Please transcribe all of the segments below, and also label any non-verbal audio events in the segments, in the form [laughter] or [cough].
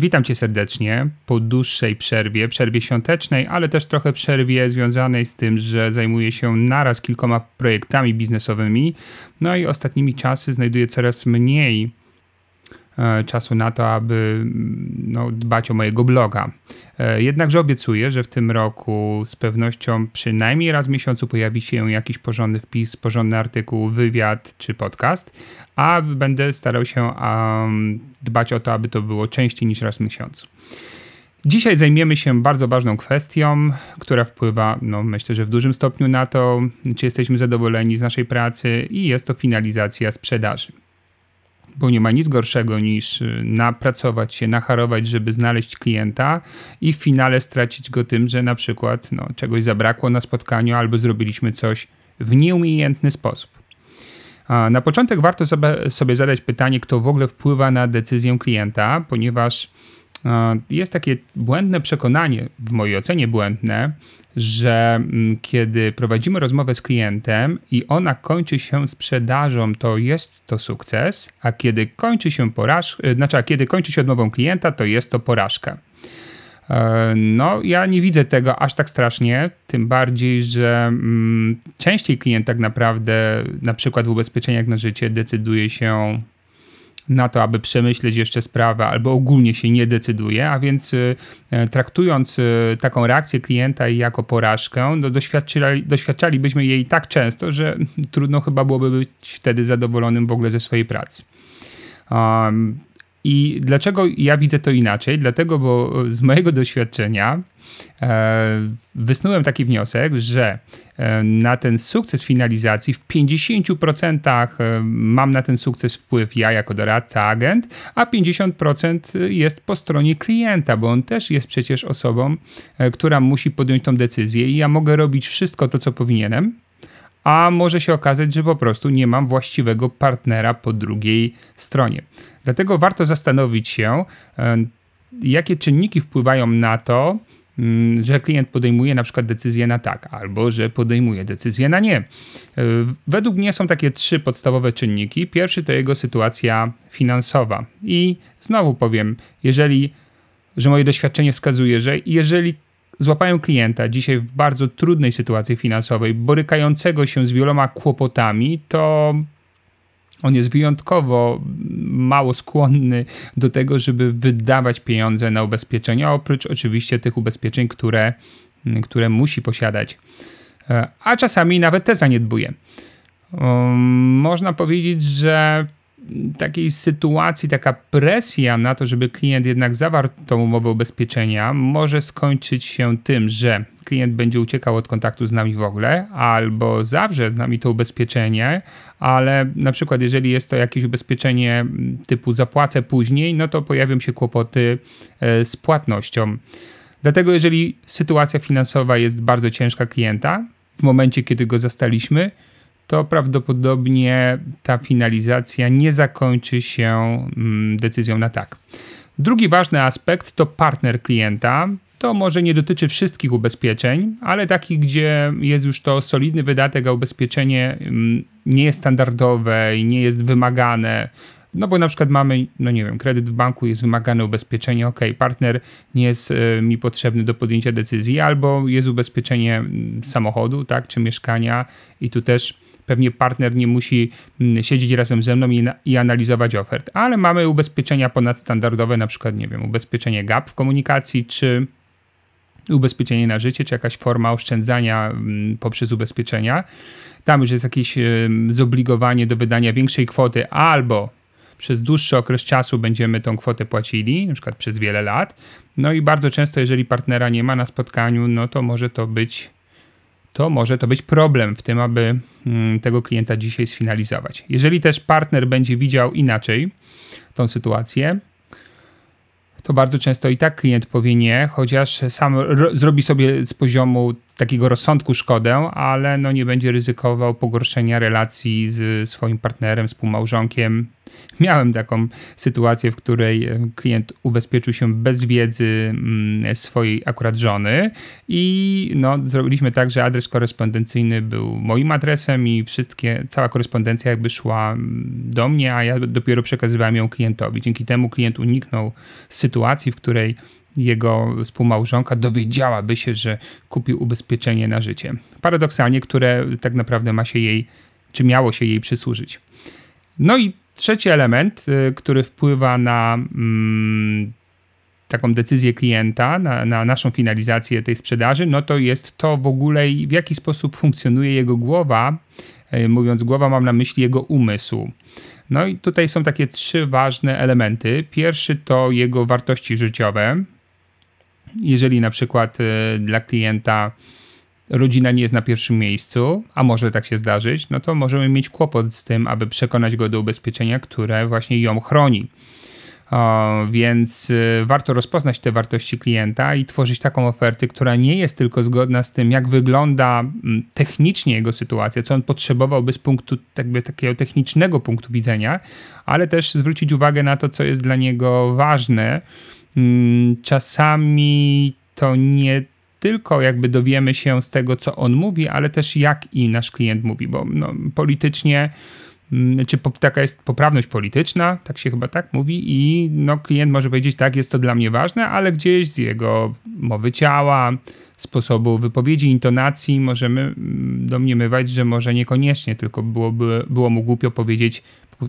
Witam Cię serdecznie po dłuższej przerwie, przerwie świątecznej, ale też trochę przerwie związanej z tym, że zajmuję się naraz kilkoma projektami biznesowymi. No i ostatnimi czasy znajduję coraz mniej czasu na to, aby mm, no, dbać o mojego bloga. E, jednakże obiecuję, że w tym roku z pewnością przynajmniej raz w miesiącu pojawi się jakiś porządny wpis, porządny artykuł, wywiad czy podcast, a będę starał się um, dbać o to, aby to było częściej niż raz w miesiącu. Dzisiaj zajmiemy się bardzo ważną kwestią, która wpływa, no myślę, że w dużym stopniu na to, czy jesteśmy zadowoleni z naszej pracy, i jest to finalizacja sprzedaży bo nie ma nic gorszego niż y, napracować się, nacharować, żeby znaleźć klienta i w finale stracić go tym, że na przykład no, czegoś zabrakło na spotkaniu albo zrobiliśmy coś w nieumiejętny sposób. Na początek warto sobie zadać pytanie, kto w ogóle wpływa na decyzję klienta, ponieważ jest takie błędne przekonanie, w mojej ocenie błędne, że mm, kiedy prowadzimy rozmowę z klientem i ona kończy się sprzedażą, to jest to sukces, a kiedy kończy się porażka, znaczy, a kiedy kończy się odmową klienta, to jest to porażka. E, no, ja nie widzę tego aż tak strasznie, tym bardziej, że mm, częściej klient tak naprawdę, na przykład w ubezpieczeniach na życie, decyduje się na to, aby przemyśleć jeszcze sprawę, albo ogólnie się nie decyduje, a więc y, e, traktując y, taką reakcję klienta jako porażkę, no doświadczali, doświadczalibyśmy jej tak często, że trudno chyba byłoby być wtedy zadowolonym w ogóle ze swojej pracy. Um, I dlaczego ja widzę to inaczej? Dlatego, bo z mojego doświadczenia E, wysnułem taki wniosek, że e, na ten sukces finalizacji w 50% e, mam na ten sukces wpływ ja jako doradca, agent, a 50% jest po stronie klienta, bo on też jest przecież osobą, która musi podjąć tą decyzję i ja mogę robić wszystko to, co powinienem, a może się okazać, że po prostu nie mam właściwego partnera po drugiej stronie. Dlatego warto zastanowić się, jakie czynniki wpływają na to, że klient podejmuje na przykład decyzję na tak, albo że podejmuje decyzję na nie. E, według mnie są takie trzy podstawowe czynniki. Pierwszy to jego sytuacja finansowa. I znowu powiem, jeżeli, że moje doświadczenie wskazuje, że jeżeli złapałem klienta dzisiaj w bardzo trudnej sytuacji finansowej, borykającego się z wieloma kłopotami, to on jest wyjątkowo mało skłonny do tego, żeby wydawać pieniądze na ubezpieczenia, oprócz oczywiście tych ubezpieczeń, które, które musi posiadać. E, a czasami nawet te zaniedbuje. Można powiedzieć, że takiej sytuacji, taka presja na to, żeby klient jednak zawarł tą umowę ubezpieczenia, może skończyć się tym, że klient będzie uciekał od kontaktu z nami w ogóle, albo zawrze z nami to ubezpieczenie, ale na przykład jeżeli jest to jakieś ubezpieczenie typu zapłacę później, no to pojawią się kłopoty e, z płatnością. Dlatego jeżeli sytuacja finansowa jest bardzo ciężka klienta, w momencie kiedy go zastaliśmy, to prawdopodobnie ta finalizacja nie zakończy się mm, decyzją na tak. Drugi ważny aspekt to partner klienta. To może nie dotyczy wszystkich ubezpieczeń, ale takich, gdzie jest już to solidny wydatek, a ubezpieczenie mm, nie jest standardowe i nie jest wymagane. No bo na przykład mamy, no nie wiem, kredyt w banku jest wymagane ubezpieczenie, ok, partner nie jest y, mi potrzebny do podjęcia decyzji, albo jest ubezpieczenie mm, samochodu, tak, czy mieszkania i tu też pewnie partner nie musi mm, siedzieć razem ze mną i, i, analizować ofert, ale mamy ubezpieczenia ponadstandardowe, na przykład, nie wiem, ubezpieczenie GAP w komunikacji, czy ubezpieczenie na życie, czy jakaś forma oszczędzania mm, poprzez ubezpieczenia. Tam już jest jakieś zobligowanie do wydania większej kwoty albo przez dłuższy okres czasu będziemy tą kwotę płacili, na przykład przez wiele lat. No i bardzo często, jeżeli partnera nie ma na spotkaniu, no to może to być to może to być problem w tym, aby mm, tego klienta dzisiaj sfinalizować. Jeżeli też partner będzie widział inaczej tą sytuację, to bardzo często i tak klient powie nie, chociaż sam zrobi sobie z poziomu takiego rozsądku szkodę, ale no nie będzie ryzykował pogorszenia relacji z swoim partnerem, współmałżonkiem. Miałem taką sytuację, w której e, klient ubezpieczył się bez wiedzy mm, swojej akurat żony i no, zrobiliśmy tak, że adres korespondencyjny był moim adresem i wszystkie, cała korespondencja jakby szła mm, do mnie, a ja dopiero przekazywałem ją klientowi. Dzięki temu klient uniknął sytuacji, w której jego współmałżonka dowiedziałaby się, że kupił ubezpieczenie na życie. Paradoksalnie, które tak naprawdę ma się jej, czy miało się jej przysłużyć. No i trzeci element, y, który wpływa na mm, taką decyzję klienta, na, na, naszą finalizację tej sprzedaży, no to jest to w ogóle, w jaki sposób funkcjonuje jego głowa. Y, mówiąc głowa, mam na myśli jego umysł. No i tutaj są takie trzy ważne elementy. Pierwszy to jego wartości życiowe, jeżeli na przykład y, dla klienta rodzina nie jest na pierwszym miejscu, a może tak się zdarzyć, no to możemy mieć kłopot z tym, aby przekonać go do ubezpieczenia, które właśnie ją chroni. O, więc y, warto rozpoznać te wartości klienta i tworzyć taką ofertę, która nie jest tylko zgodna z tym, jak wygląda mm, technicznie jego sytuacja, co on potrzebowałby z punktu jakby takiego technicznego punktu widzenia, ale też zwrócić uwagę na to, co jest dla niego ważne Mm, czasami to nie tylko jakby dowiemy się z tego, co on mówi, ale też jak i nasz klient mówi, bo no, politycznie mm, czy taka jest poprawność polityczna, tak się chyba tak mówi, i no, klient może powiedzieć, tak, jest to dla mnie ważne, ale gdzieś z jego mowy ciała, sposobu wypowiedzi, intonacji możemy mm, domniemywać, że może niekoniecznie, tylko byłoby, było mu głupio powiedzieć,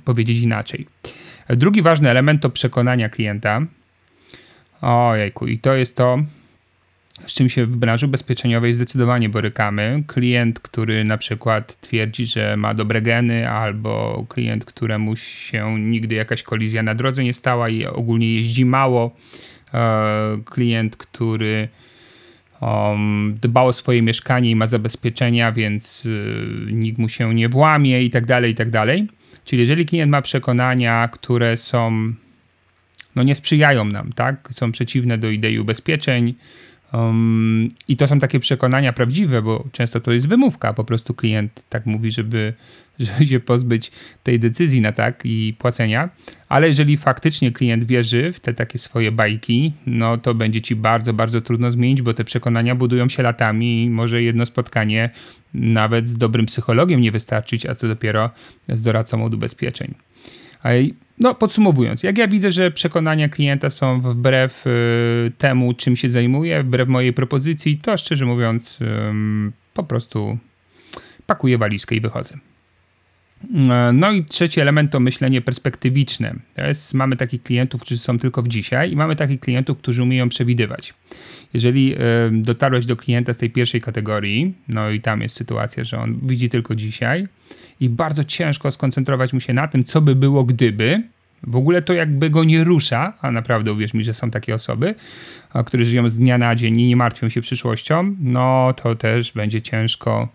powiedzieć inaczej. Drugi ważny element to przekonania klienta. Ojejku, i to jest to, z czym się w branży ubezpieczeniowej zdecydowanie borykamy. Klient, który na przykład twierdzi, że ma dobre geny, albo klient, któremu się nigdy jakaś kolizja na drodze nie stała i ogólnie jeździ mało. E, klient, który um, dba o swoje mieszkanie i ma zabezpieczenia, więc y, nikt mu się nie włamie i tak dalej, i tak dalej. Czyli jeżeli klient ma przekonania, które są no nie sprzyjają nam, tak? Są przeciwne do idei ubezpieczeń. Um, I to są takie przekonania prawdziwe, bo często to jest wymówka. Po prostu klient tak mówi, żeby, [laughs] żeby się pozbyć tej decyzji na tak i płacenia. Ale jeżeli faktycznie klient wierzy w te takie swoje bajki, no to będzie ci bardzo, bardzo trudno zmienić, bo te przekonania budują się latami i może jedno spotkanie nawet z dobrym psychologiem nie wystarczyć, a co dopiero z doradcą od ubezpieczeń. No, podsumowując, jak ja widzę, że przekonania klienta są wbrew y, temu, czym się zajmuję, wbrew mojej propozycji, to szczerze mówiąc, y, po prostu pakuję walizkę i wychodzę. No i trzeci element to myślenie perspektywiczne. Jest, mamy takich klientów, którzy są tylko w dzisiaj i mamy takich klientów, którzy umieją przewidywać. Jeżeli y, dotarłeś do klienta z tej pierwszej kategorii, no i tam jest sytuacja, że on widzi tylko dzisiaj i bardzo ciężko skoncentrować mu się na tym, co by było gdyby, w ogóle to jakby go nie rusza, a naprawdę uwierz mi, że są takie osoby, które żyją z dnia na dzień i nie martwią się przyszłością, no to też będzie ciężko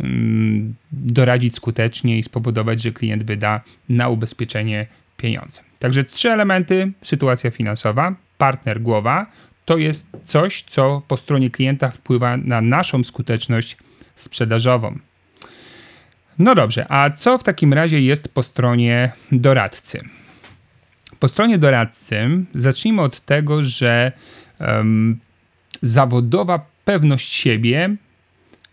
um, doradzić skutecznie i spowodować, że klient wyda na ubezpieczenie pieniądze. Także trzy elementy: sytuacja finansowa, partner głowa, to jest coś, co po stronie klienta wpływa na naszą skuteczność sprzedażową. No dobrze, a co w takim razie jest po stronie doradcy? Po stronie doradcy zacznijmy od tego, że um, zawodowa pewność siebie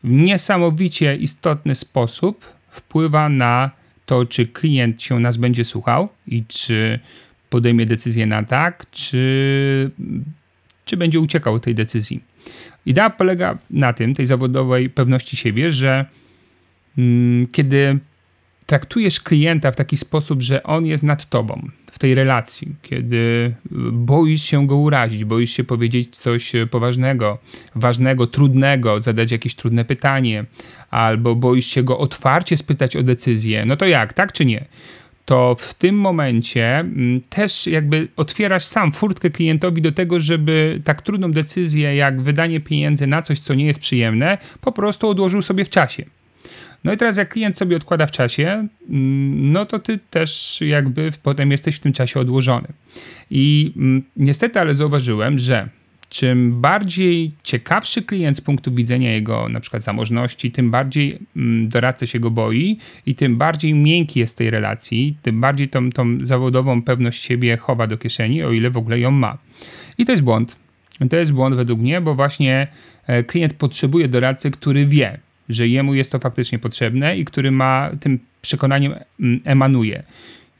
w niesamowicie istotny sposób wpływa na to, czy klient się nas będzie słuchał i czy podejmie decyzję na tak, czy, czy będzie uciekał od tej decyzji. Idea polega na tym, tej zawodowej pewności siebie, że mm, kiedy traktujesz klienta w taki sposób, że on jest nad tobą w tej relacji, kiedy boisz się go urazić, boisz się powiedzieć coś poważnego, ważnego, trudnego, zadać jakieś trudne pytanie, albo boisz się go otwarcie spytać o decyzję, no to jak, tak czy nie? to w tym momencie mm, też jakby otwierasz sam furtkę klientowi do tego, żeby tak trudną decyzję jak wydanie pieniędzy na coś, co nie jest przyjemne, po prostu odłożył sobie w czasie. No i teraz jak klient sobie odkłada w czasie, mm, no to ty też jakby potem jesteś w tym czasie odłożony. I mm, niestety, ale zauważyłem, że czym bardziej ciekawszy klient z punktu widzenia jego na przykład zamożności, tym bardziej mm, doradca się go boi i tym bardziej miękki jest tej relacji, tym bardziej tą, tą zawodową pewność siebie chowa do kieszeni, o ile w ogóle ją ma. I to jest błąd. To jest błąd według mnie, bo właśnie e, klient potrzebuje doradcy, który wie, że jemu jest to faktycznie potrzebne i który ma tym przekonaniem mm, emanuje.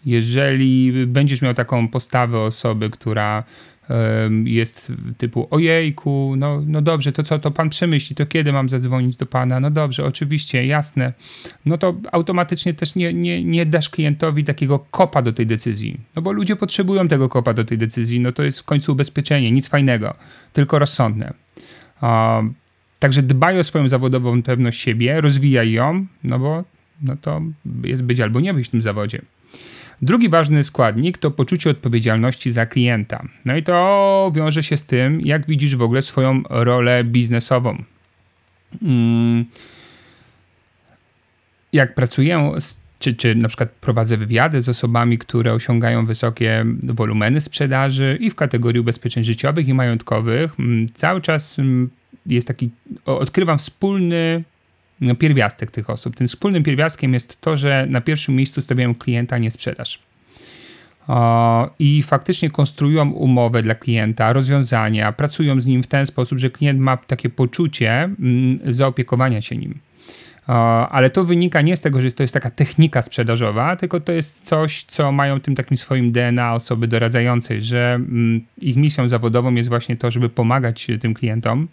Jeżeli będziesz miał taką postawę osoby, która jest typu ojejku, no, no dobrze, to co, to pan przemyśli, to kiedy mam zadzwonić do pana? No dobrze, oczywiście, jasne. No to automatycznie też nie, nie, nie dasz klientowi takiego kopa do tej decyzji, no bo ludzie potrzebują tego kopa do tej decyzji, no to jest w końcu ubezpieczenie, nic fajnego, tylko rozsądne. Także dbaj o swoją zawodową pewność siebie, rozwijaj ją, no bo no to jest być albo nie być w tym zawodzie. Drugi ważny składnik to poczucie odpowiedzialności za klienta. No i to wiąże się z tym, jak widzisz w ogóle swoją rolę biznesową. Mm. Jak pracuję czy, czy na przykład prowadzę wywiady z osobami, które osiągają wysokie wolumeny sprzedaży i w kategorii ubezpieczeń życiowych i majątkowych, mm, cały czas mm, jest taki, odkrywam wspólny no, pierwiastek tych osób. Tym wspólnym pierwiastkiem jest to, że na pierwszym miejscu stawiają klienta, a nie sprzedaż. I faktycznie konstruują umowę dla klienta, rozwiązania, pracują z nim w ten sposób, że klient ma takie poczucie mm, zaopiekowania się nim. Ale to wynika nie z tego, że to jest taka technika sprzedażowa, tylko to jest coś, co mają tym takim swoim DNA osoby doradzającej, że mm, ich misją zawodową jest właśnie to, żeby pomagać tym klientom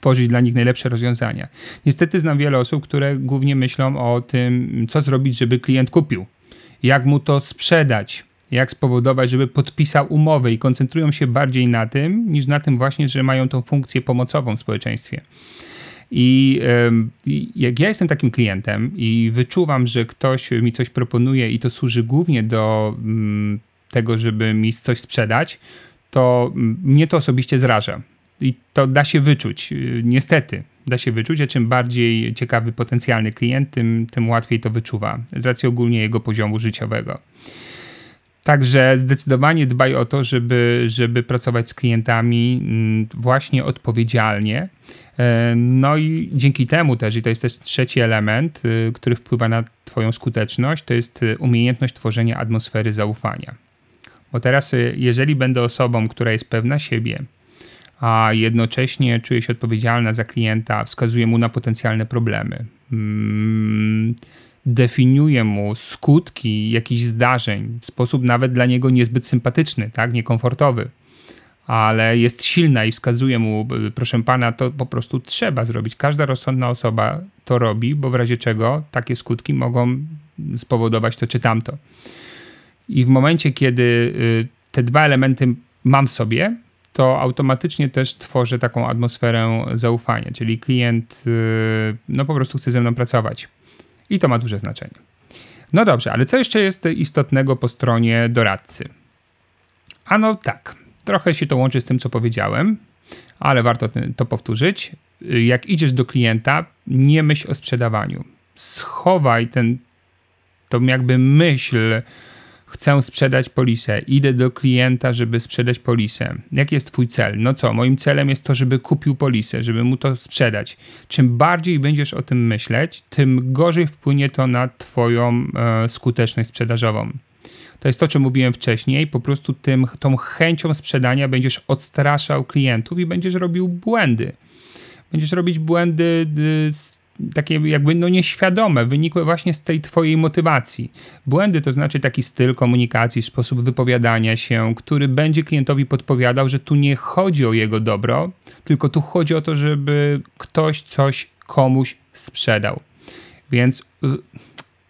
tworzyć dla nich najlepsze rozwiązania. Niestety znam wiele osób, które głównie myślą o tym, co zrobić, żeby klient kupił, jak mu to sprzedać, jak spowodować, żeby podpisał umowę i koncentrują się bardziej na tym, niż na tym właśnie, że mają tą funkcję pomocową w społeczeństwie. I jak ja jestem takim klientem i wyczuwam, że ktoś mi coś proponuje i to służy głównie do mm, tego, żeby mi coś sprzedać, to mm, mnie to osobiście zraża. I to da się wyczuć, y, niestety. Da się wyczuć, a czym bardziej ciekawy potencjalny klient, tym, tym łatwiej to wyczuwa, z racji ogólnie jego poziomu życiowego. Także zdecydowanie dbaj o to, żeby, żeby pracować z klientami mm, właśnie odpowiedzialnie. E, no i dzięki temu też, i to jest też trzeci element, y, który wpływa na Twoją skuteczność, to jest y, umiejętność tworzenia atmosfery zaufania. Bo teraz, jeżeli będę osobą, która jest pewna siebie, a jednocześnie czuje się odpowiedzialna za klienta, wskazuje mu na potencjalne problemy. Mm, definiuje mu skutki jakichś zdarzeń w sposób nawet dla niego niezbyt sympatyczny, tak, niekomfortowy, ale jest silna i wskazuje mu, proszę pana, to po prostu trzeba zrobić. Każda rozsądna osoba to robi, bo w razie czego takie skutki mogą spowodować to czy tamto. I w momencie, kiedy y, te dwa elementy mam sobie, to automatycznie też tworzę taką atmosferę zaufania, czyli klient y, no po prostu chce ze mną pracować. I to ma duże znaczenie. No dobrze, ale co jeszcze jest istotnego po stronie doradcy? Ano tak, trochę się to łączy z tym, co powiedziałem, ale warto to powtórzyć. Jak idziesz do klienta, nie myśl o sprzedawaniu. Schowaj ten, tą jakby myśl, chcę sprzedać polisę, idę do klienta, żeby sprzedać polisę. Jaki jest Twój cel? No co, moim celem jest to, żeby kupił polisę, żeby mu to sprzedać. Czym bardziej będziesz o tym myśleć, tym gorzej wpłynie to na Twoją e, skuteczność sprzedażową. To jest to, co mówiłem wcześniej. Po prostu tym, tą chęcią sprzedania będziesz odstraszał klientów i będziesz robił błędy. Będziesz robić błędy z takie jakby no nieświadome, wynikłe właśnie z tej twojej motywacji. Błędy to znaczy taki styl komunikacji, sposób wypowiadania się, który będzie klientowi podpowiadał, że tu nie chodzi o jego dobro, tylko tu chodzi o to, żeby ktoś coś komuś sprzedał. Więc y,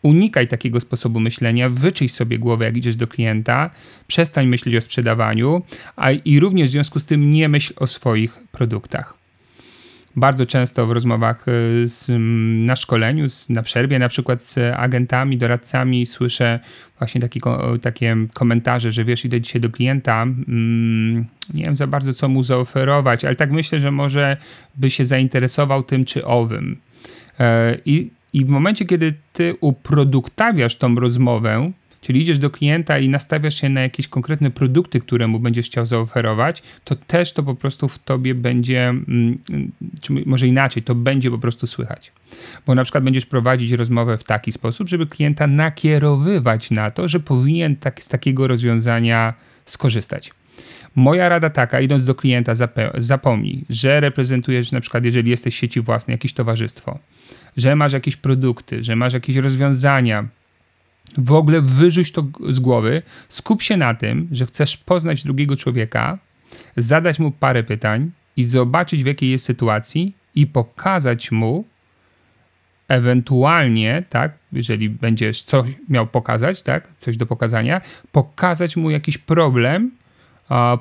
unikaj takiego sposobu myślenia, wyczyść sobie głowę, jak idziesz do klienta, przestań myśleć o sprzedawaniu, a i również w związku z tym nie myśl o swoich produktach Bardzo często w rozmowach z, na szkoleniu, z, na przerwie, na przykład z agentami, doradcami słyszę właśnie taki, takie komentarze, że wiesz, idę dzisiaj do klienta, mm, nie wiem za bardzo co mu zaoferować, ale tak myślę, że może by się zainteresował tym czy owym. I i w momencie, kiedy ty uproduktawiasz tą rozmowę, czyli idziesz do klienta i nastawiasz się na jakieś konkretne produkty, które mu będziesz chciał zaoferować, to też to po prostu w tobie będzie, mm, czy może inaczej, to będzie po prostu słychać. Bo na przykład będziesz prowadzić rozmowę w taki sposób, żeby klienta nakierowywać na to, że powinien tak, z takiego rozwiązania skorzystać. Moja rada taka, idąc do klienta, zapomnij, że reprezentujesz na przykład, jeżeli jesteś sieci własnej, jakieś towarzystwo, że masz jakieś produkty, że masz jakieś rozwiązania. W ogóle wyrzuć to z głowy, skup się na tym, że chcesz poznać drugiego człowieka, zadać mu parę pytań i zobaczyć, w jakiej jest sytuacji, i pokazać mu, ewentualnie, tak, jeżeli będziesz coś miał pokazać, tak, coś do pokazania, pokazać mu jakiś problem,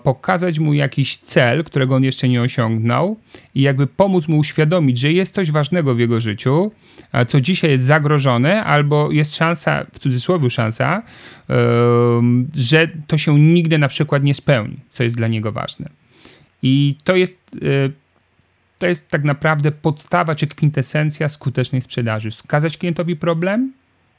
pokazać mu jakiś cel, którego on jeszcze nie osiągnął i jakby pomóc mu uświadomić, że jest coś ważnego w jego życiu, co dzisiaj jest zagrożone, albo jest szansa, w cudzysłowie szansa, że to się nigdy na przykład nie spełni, co jest dla niego ważne. I to jest, e, to jest tak naprawdę podstawa czy kwintesencja skutecznej sprzedaży. Wskazać klientowi problem,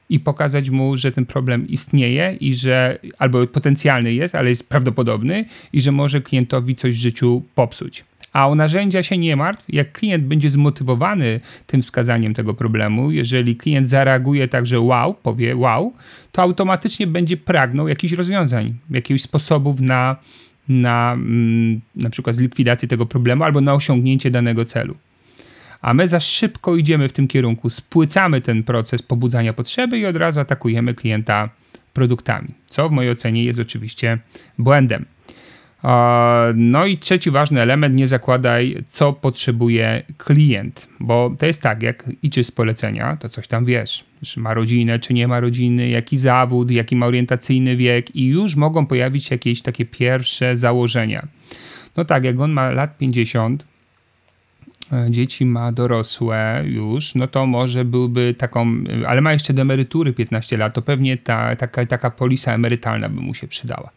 i pokazać mu, że ten problem istnieje i że albo potencjalny jest, ale jest prawdopodobny i że może klientowi coś w życiu popsuć. A o narzędzia się nie martw, jak klient będzie zmotywowany tym wskazaniem tego problemu, jeżeli klient zareaguje tak, że wow, powie wow, to automatycznie będzie pragnął jakichś rozwiązań, jakichś sposobów na, na mm, na przykład zlikwidację tego problemu albo na osiągnięcie danego celu a my za szybko idziemy w tym kierunku, spłycamy ten proces pobudzania potrzeby i od razu atakujemy klienta produktami, co w mojej ocenie jest oczywiście błędem. No i trzeci ważny element, nie zakładaj, co potrzebuje klient, bo to jest tak, jak idziesz z polecenia, to coś tam wiesz, czy ma rodzinę, czy nie ma rodziny, jaki zawód, jaki ma orientacyjny wiek i już mogą pojawić się jakieś takie pierwsze założenia. No tak, jak on ma lat 50, E, dzieci ma dorosłe już, no to może byłby taką, ale ma jeszcze do emerytury 15 lat, to pewnie ta, taka, taka polisa emerytalna by mu się przydała.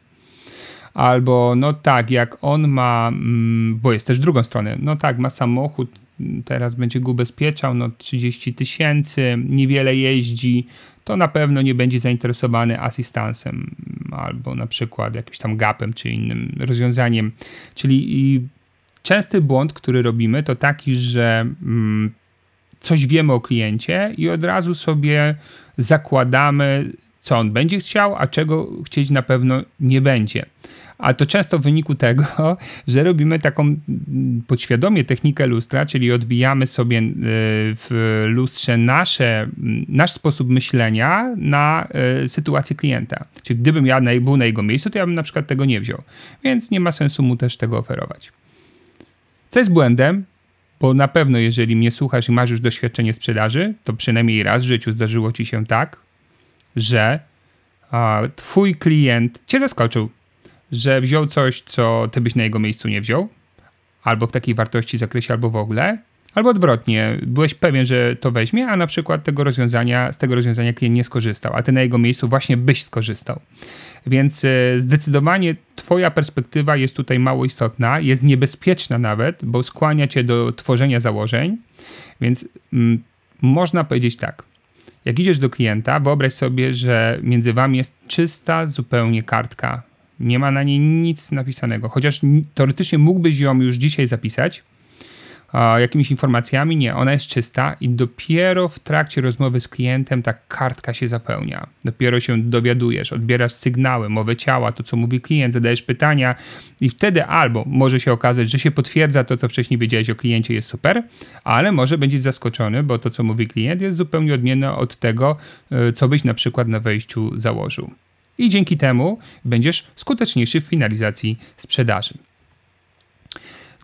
Albo no tak, jak on ma, mm, bo jest też drugą stronę, no tak, ma samochód, teraz będzie go ubezpieczał, no 30 tysięcy, niewiele jeździ, to na pewno nie będzie zainteresowany asystansem albo na przykład jakimś tam gapem czy innym rozwiązaniem. Czyli Częsty błąd, który robimy, to taki, że mm, coś wiemy o kliencie i od razu sobie zakładamy, co on będzie chciał, a czego chcieć na pewno nie będzie. A to często w wyniku tego, [laughs] że robimy taką mm, podświadomie technikę lustra, czyli odbijamy sobie y, w lustrze nasze, mm, nasz sposób myślenia na y, sytuację klienta. Czyli gdybym ja był na jego miejscu, to ja bym na przykład tego nie wziął. Więc nie ma sensu mu też tego oferować. Co jest błędem, bo na pewno jeżeli mnie słuchasz i masz już doświadczenie sprzedaży, to przynajmniej raz w życiu zdarzyło ci się tak, że a, twój klient cię zaskoczył, że wziął coś, co ty byś na jego miejscu nie wziął, albo w takiej wartości zakresie, albo w ogóle, albo odwrotnie, byłeś pewien, że to weźmie, a na przykład tego rozwiązania, z tego rozwiązania klient nie skorzystał, a ty na jego miejscu właśnie byś skorzystał. Więc e, zdecydowanie Twoja perspektywa jest tutaj mało istotna, jest niebezpieczna nawet, bo skłania Cię do tworzenia założeń. Więc mm, można powiedzieć tak. Jak idziesz do klienta, wyobraź sobie, że między Wami jest czysta zupełnie kartka. Nie ma na niej nic napisanego, chociaż teoretycznie mógłbyś ją już dzisiaj zapisać, jakimiś informacjami. Nie, ona jest czysta i dopiero w trakcie rozmowy z klientem ta kartka się zapełnia. Dopiero się dowiadujesz, odbierasz sygnały, mowę ciała, to co mówi klient, zadajesz pytania i wtedy albo może się okazać, że się potwierdza to, co wcześniej wiedziałeś o kliencie, jest super, ale może będziesz zaskoczony, bo to, co mówi klient, jest zupełnie odmienne od tego, e, co byś na przykład na wejściu założył. I dzięki temu będziesz skuteczniejszy w finalizacji sprzedaży.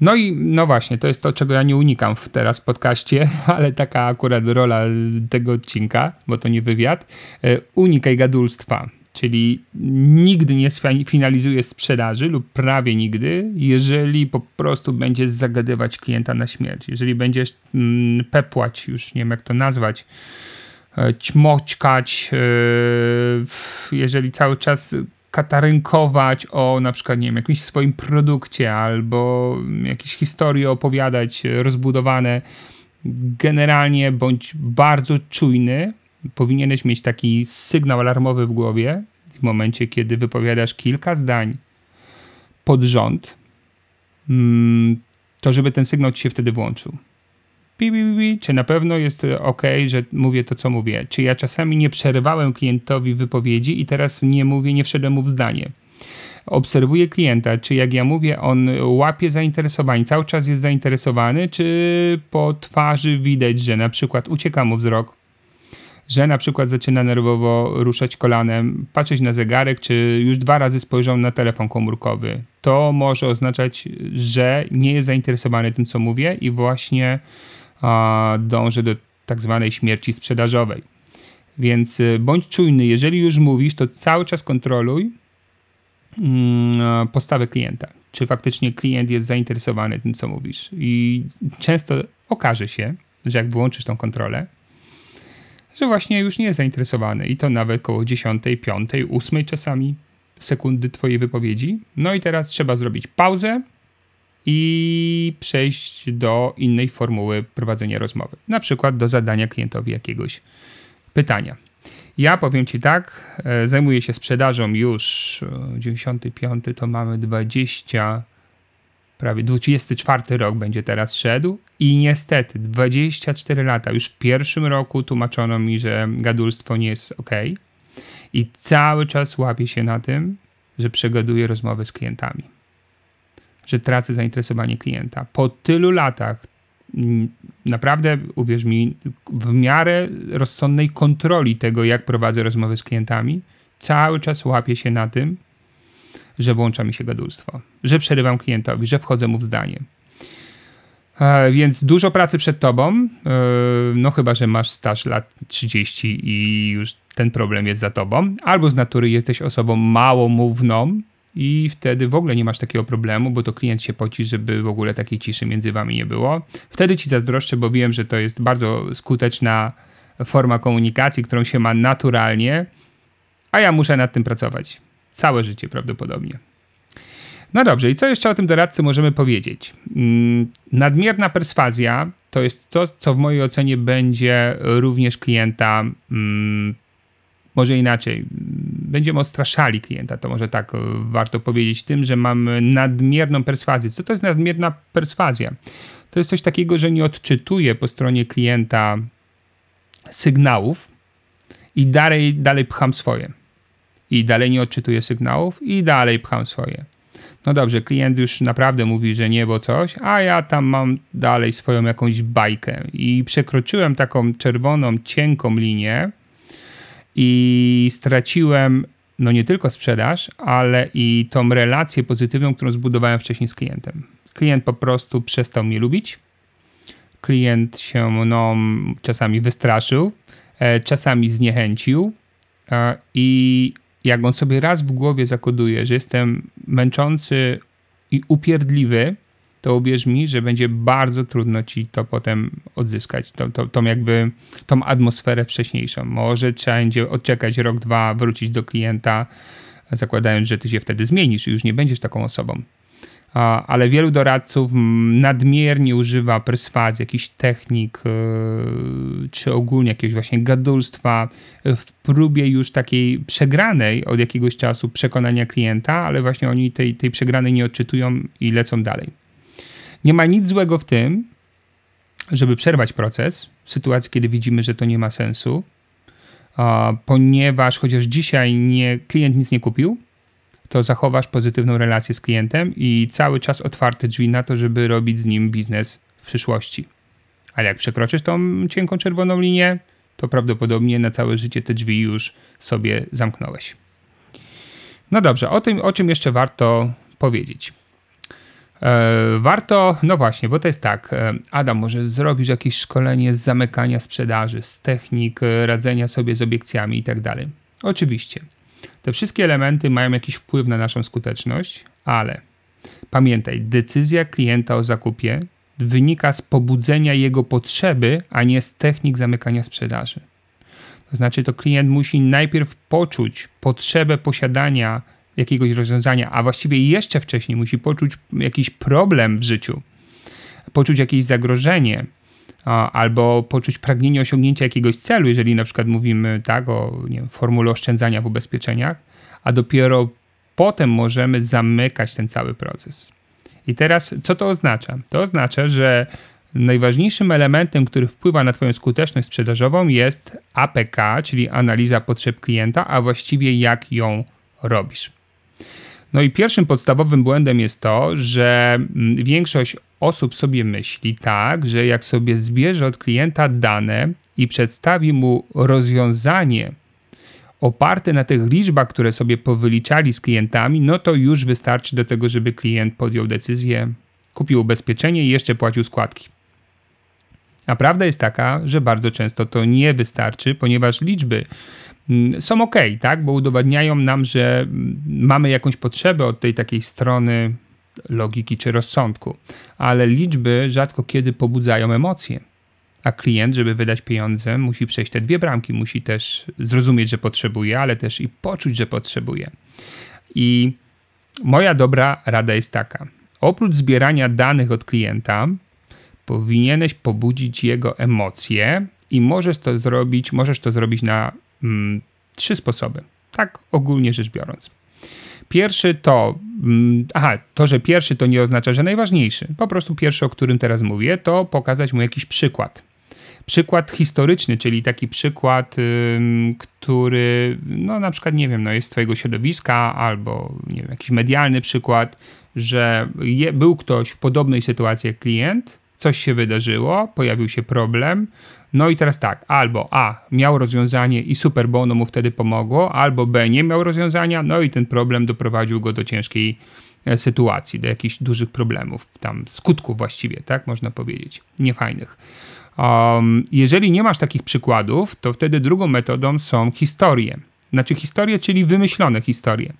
No i no właśnie, to jest to, czego ja nie unikam w teraz w podcaście, [laughs] ale taka akurat rola tego odcinka, bo to nie wywiad. E, unikaj gadulstwa. Czyli nigdy nie finalizuje sprzedaży lub prawie nigdy, jeżeli po prostu będziesz zagadywać klienta na śmierć. Jeżeli będziesz mm, pepłać, już nie wiem jak to nazwać, e, ćmoćkać, e, jeżeli cały czas katarynkować o na przykład, nie wiem, jakimś swoim produkcie albo jakieś historie opowiadać rozbudowane, generalnie bądź bardzo czujny, powinieneś mieć taki sygnał alarmowy w głowie w momencie, kiedy wypowiadasz kilka zdań pod rząd, mm, to żeby ten sygnał ci się wtedy włączył. Bi, bi, bi, czy na pewno jest ok, że mówię to, co mówię? Czy ja czasami nie przerywałem klientowi wypowiedzi i teraz nie mówię, nie wszedłem mu w zdanie? Obserwuję klienta, czy jak ja mówię, on łapie zainteresowanie, cały czas jest zainteresowany, czy po twarzy widać, że na przykład ucieka mu wzrok, że na przykład zaczyna nerwowo ruszać kolanem, patrzeć na zegarek, czy już dwa razy spojrzał na telefon komórkowy. To może oznaczać, że nie jest zainteresowany tym, co mówię i właśnie dąży do tak zwanej śmierci sprzedażowej. Więc y, bądź czujny, jeżeli już mówisz, to cały czas kontroluj mm, postawę klienta. Czy faktycznie klient jest zainteresowany tym, co mówisz. I często okaże się, że jak włączysz tą kontrolę, że właśnie już nie jest zainteresowany i to nawet koło 10, 5, 8 czasami sekundy Twojej wypowiedzi. No i teraz trzeba zrobić pauzę i przejść do innej formuły prowadzenia rozmowy. Na przykład do zadania klientowi jakiegoś pytania. Ja powiem Ci tak, e, zajmuję się sprzedażą już 95, e, to mamy 20 prawie 24 rok będzie teraz szedł i niestety 24 lata, już w pierwszym roku tłumaczono mi, że gadulstwo nie jest ok i cały czas łapię się na tym, że przegaduję rozmowy z klientami, że tracę zainteresowanie klienta. Po tylu latach mm, naprawdę, uwierz mi, w miarę rozsądnej kontroli tego, jak prowadzę rozmowy z klientami, cały czas łapię się na tym, że włącza mi się gadulstwo, że przerywam klientowi, że wchodzę mu w zdanie. E, więc dużo pracy przed tobą, e, no chyba, że masz staż lat 30 i już ten problem jest za tobą, albo z natury jesteś osobą małomówną i wtedy w ogóle nie masz takiego problemu, bo to klient się poci, żeby w ogóle takiej ciszy między wami nie było. Wtedy ci zazdroszczę, bo wiem, że to jest bardzo skuteczna forma komunikacji, którą się ma naturalnie, a ja muszę nad tym pracować. Całe życie prawdopodobnie. No dobrze, i co jeszcze o tym doradcy możemy powiedzieć? Mm, nadmierna perswazja to jest to, co w mojej ocenie będzie również klienta, mm, może inaczej, będziemy odstraszali klienta, to może tak e, warto powiedzieć, tym, że mamy nadmierną perswazję. Co to jest nadmierna perswazja? To jest coś takiego, że nie odczytuje po stronie klienta sygnałów i dalej, dalej pcham swoje i dalej nie odczytuję sygnałów i dalej pcham swoje. No dobrze, klient już naprawdę mówi, że nie, bo coś, a ja tam mam dalej swoją jakąś bajkę i przekroczyłem taką czerwoną, cienką linię i straciłem no nie tylko sprzedaż, ale i tą relację pozytywną, którą zbudowałem wcześniej z klientem. Klient po prostu przestał mnie lubić. Klient się no, czasami wystraszył, e, czasami zniechęcił e, i jak on sobie raz w głowie zakoduje, że jestem męczący i upierdliwy, to uwierz mi, że będzie bardzo trudno ci to potem odzyskać, tą, tą, tą jakby tą atmosferę wcześniejszą. Może trzeba będzie odczekać rok, dwa, wrócić do klienta, zakładając, że ty się wtedy zmienisz i już nie będziesz taką osobą ale wielu doradców nadmiernie używa perswazji, jakichś technik, e, czy ogólnie jakiegoś właśnie gadulstwa w próbie już takiej przegranej od jakiegoś czasu przekonania klienta, ale właśnie oni tej, tej przegranej nie odczytują i lecą dalej. Nie ma nic złego w tym, żeby przerwać proces w sytuacji, kiedy widzimy, że to nie ma sensu, ponieważ chociaż dzisiaj nie, klient nic nie kupił, to zachowasz pozytywną relację z klientem i cały czas otwarte drzwi na to, żeby robić z nim biznes w przyszłości. Ale jak przekroczysz tą cienką czerwoną linię, to prawdopodobnie na całe życie te drzwi już sobie zamknąłeś. No dobrze, o tym, o czym jeszcze warto powiedzieć. E, warto, no właśnie, bo to jest tak, e, Adam, może zrobisz jakieś szkolenie z zamykania sprzedaży, z technik e, radzenia sobie z obiekcjami i tak dalej. Oczywiście. Te wszystkie elementy mają jakiś wpływ na naszą skuteczność, ale pamiętaj, decyzja klienta o zakupie wynika z pobudzenia jego potrzeby, a nie z technik zamykania sprzedaży. To znaczy, to klient musi najpierw poczuć potrzebę posiadania jakiegoś rozwiązania, a właściwie jeszcze wcześniej musi poczuć jakiś problem w życiu, poczuć jakieś zagrożenie, albo poczuć pragnienie osiągnięcia jakiegoś celu, jeżeli na przykład mówimy tak o nie wiem, formule oszczędzania w ubezpieczeniach, a dopiero potem możemy zamykać ten cały proces. I teraz co to oznacza? To oznacza, że najważniejszym elementem, który wpływa na Twoją skuteczność sprzedażową jest APK, czyli analiza potrzeb klienta, a właściwie jak ją robisz. No i pierwszym podstawowym błędem jest to, że mm, większość osób sobie myśli tak, że jak sobie zbierze od klienta dane i przedstawi mu rozwiązanie oparte na tych liczbach, które sobie powyliczali z klientami, no to już wystarczy do tego, żeby klient podjął decyzję, kupił ubezpieczenie i jeszcze płacił składki. A prawda jest taka, że bardzo często to nie wystarczy, ponieważ liczby są ok, tak? bo udowadniają nam, że mm, mamy jakąś potrzebę od tej takiej strony logiki czy rozsądku, ale liczby rzadko kiedy pobudzają emocje. A klient, żeby wydać pieniądze, musi przejść te dwie bramki. Musi też zrozumieć, że potrzebuje, ale też i poczuć, że potrzebuje. I moja dobra rada jest taka: oprócz zbierania danych od klienta, powinieneś pobudzić jego emocje i możesz to zrobić, możesz to zrobić na mm, trzy sposoby. Tak ogólnie rzecz biorąc. Pierwszy to, mm, aha, to, że pierwszy to nie oznacza, że najważniejszy. Po prostu pierwszy, o którym teraz mówię, to pokazać mu jakiś przykład. Przykład historyczny, czyli taki przykład, który, no na przykład, nie wiem, no jest z twojego środowiska, albo nie wiem, jakiś medialny przykład, że je, był ktoś w podobnej sytuacji jak klient, coś się wydarzyło, pojawił się problem. No i teraz tak, albo A miał rozwiązanie i super, bo ono mu wtedy pomogło, albo B nie miał rozwiązania, no i ten problem doprowadził go do ciężkiej e, sytuacji, do jakichś dużych problemów, tam skutków właściwie, tak można powiedzieć, niefajnych. Um, jeżeli nie masz takich przykładów, to wtedy drugą metodą są historie. Znaczy historie, czyli wymyślone historie.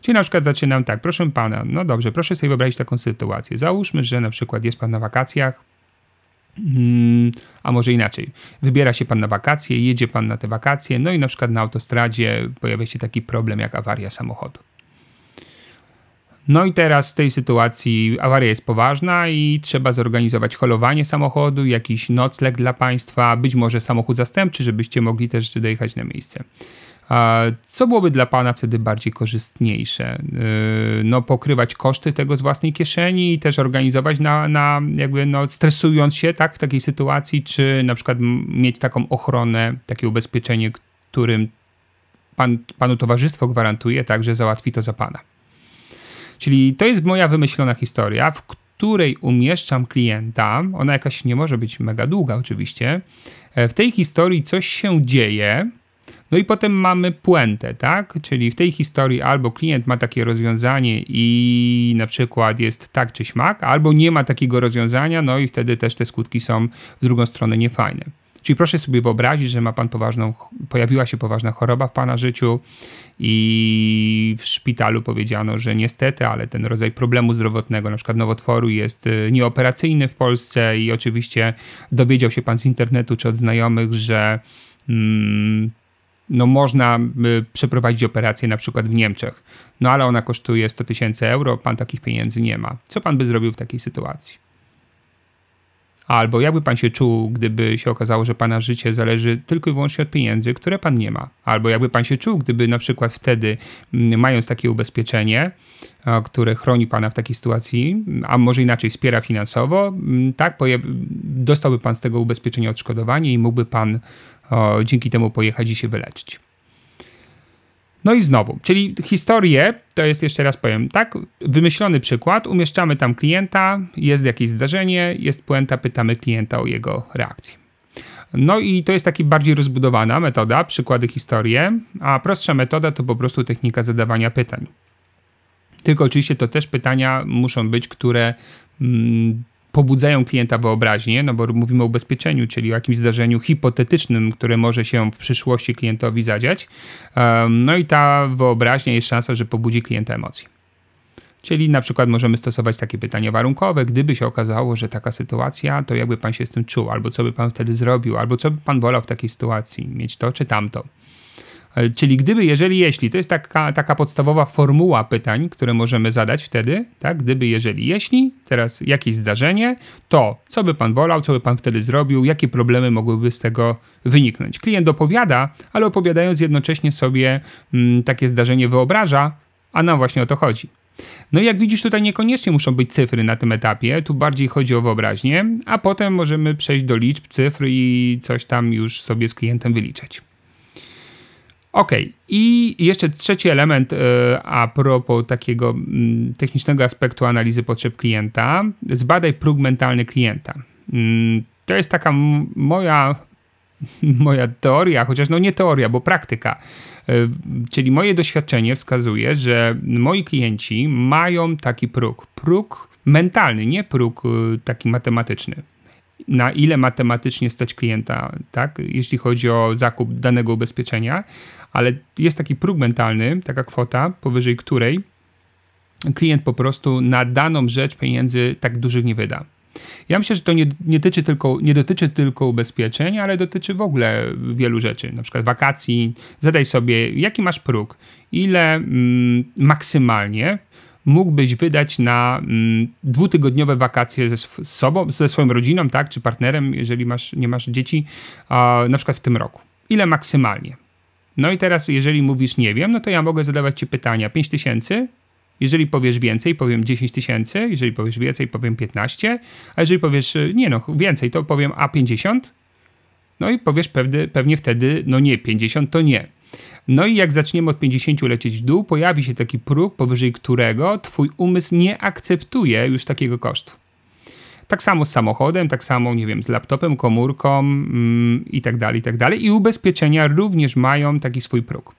Czyli na przykład zaczynam tak, proszę pana, no dobrze, proszę sobie wyobrazić taką sytuację. Załóżmy, że na przykład jest pan na wakacjach, a może inaczej. Wybiera się pan na wakacje, jedzie pan na te wakacje, no i na przykład na autostradzie pojawia się taki problem jak awaria samochodu. No i teraz z tej sytuacji awaria jest poważna i trzeba zorganizować holowanie samochodu, jakiś nocleg dla państwa, być może samochód zastępczy, żebyście mogli też dojechać na miejsce. Co byłoby dla Pana wtedy bardziej korzystniejsze? Yy, no, pokrywać koszty tego z własnej kieszeni i też organizować na, na jakby no, stresując się tak w takiej sytuacji, czy na przykład mieć taką ochronę, takie ubezpieczenie, którym pan, Panu towarzystwo gwarantuje, tak, że załatwi to za Pana. Czyli to jest moja wymyślona historia, w której umieszczam klienta. Ona jakaś nie może być mega długa, oczywiście. E, w tej historii coś się dzieje, no i potem mamy puentę, tak? Czyli w tej historii albo klient ma takie rozwiązanie i na przykład jest tak czy śmak, albo nie ma takiego rozwiązania, no i wtedy też te skutki są w drugą stronę niefajne. Czyli proszę sobie wyobrazić, że ma pan poważną, pojawiła się poważna choroba w pana życiu i w szpitalu powiedziano, że niestety, ale ten rodzaj problemu zdrowotnego, na przykład nowotworu, jest y, nieoperacyjny w Polsce i oczywiście dowiedział się pan z internetu czy od znajomych, że. Hmm, no można y, przeprowadzić operację na przykład w Niemczech, no ale ona kosztuje 100 tysięcy euro, pan takich pieniędzy nie ma. Co pan by zrobił w takiej sytuacji? Albo jakby pan się czuł, gdyby się okazało, że pana życie zależy tylko i wyłącznie od pieniędzy, które pan nie ma? Albo jakby pan się czuł, gdyby na przykład wtedy, mm, mając takie ubezpieczenie, które chroni pana w takiej sytuacji, a może inaczej wspiera finansowo, mm, tak, dostałby pan z tego ubezpieczenia odszkodowanie i mógłby pan o, dzięki temu pojechać i się wyleczyć. No i znowu, czyli historię, to jest jeszcze raz powiem, tak, wymyślony przykład, umieszczamy tam klienta, jest jakieś zdarzenie, jest puenta, pytamy klienta o jego reakcję. No i to jest taka bardziej rozbudowana metoda, przykłady historie, a prostsza metoda to po prostu technika zadawania pytań. Tylko oczywiście to też pytania muszą być, które mm, pobudzają klienta wyobraźnię, no bo mówimy o ubezpieczeniu, czyli o jakimś zdarzeniu hipotetycznym, które może się w przyszłości klientowi zadziać. No i ta wyobraźnia jest szansa, że pobudzi klienta emocje. Czyli na przykład możemy stosować takie pytania warunkowe, gdyby się okazało, że taka sytuacja, to jakby pan się z tym czuł, albo co by pan wtedy zrobił, albo co by pan wolał w takiej sytuacji, mieć to czy tamto. E, czyli gdyby, jeżeli, jeśli, to jest taka, taka podstawowa formuła pytań, które możemy zadać wtedy, tak? Gdyby, jeżeli, jeśli, teraz jakieś zdarzenie, to co by pan wolał, co by pan wtedy zrobił, jakie problemy mogłyby z tego wyniknąć. Klient opowiada, ale opowiadając jednocześnie sobie mm, takie zdarzenie wyobraża, a nam właśnie o to chodzi. No i jak widzisz, tutaj niekoniecznie muszą być cyfry na tym etapie, tu bardziej chodzi o wyobraźnię, a potem możemy przejść do liczb, cyfr i coś tam już sobie z klientem wyliczać. Ok, i jeszcze trzeci element e, a propos takiego mm, technicznego aspektu analizy potrzeb klienta. Zbadaj próg mentalny klienta. Mm, to jest taka moja, [laughs] moja teoria, chociaż no nie teoria, bo praktyka. E, czyli moje doświadczenie wskazuje, że moi klienci mają taki próg. Próg mentalny, nie próg e, taki matematyczny na ile matematycznie stać klienta, tak, jeśli chodzi o zakup danego ubezpieczenia, ale jest taki próg mentalny, taka kwota, powyżej której klient po prostu na daną rzecz pieniędzy tak dużych nie wyda. Ja myślę, że to nie, nie, dotyczy tylko, nie dotyczy tylko ubezpieczeń, ale dotyczy w ogóle wielu rzeczy, na przykład wakacji. Zadaj sobie, jaki masz próg, ile mm, maksymalnie mógłbyś wydać na mm, dwutygodniowe wakacje ze sobą, ze swoją rodziną, tak, czy partnerem, jeżeli masz, nie masz dzieci, na przykład w tym roku. Ile maksymalnie? No i teraz, jeżeli mówisz nie wiem, no to ja mogę zadawać ci pytania 5 tysięcy. Jeżeli powiesz więcej, powiem 10 tysięcy. Jeżeli powiesz więcej, powiem 15. A jeżeli powiesz nie no, więcej, to powiem a 50. No i powiesz pewnie, pewnie wtedy, no nie, 50 to nie. No i jak zaczniemy od 50 lecieć w dół, pojawi się taki próg, powyżej którego twój umysł nie akceptuje już takiego kosztu. Tak samo z samochodem, tak samo, nie wiem, z laptopem, komórką mm, i tak dalej, i tak dalej. I ubezpieczenia również mają taki swój próg.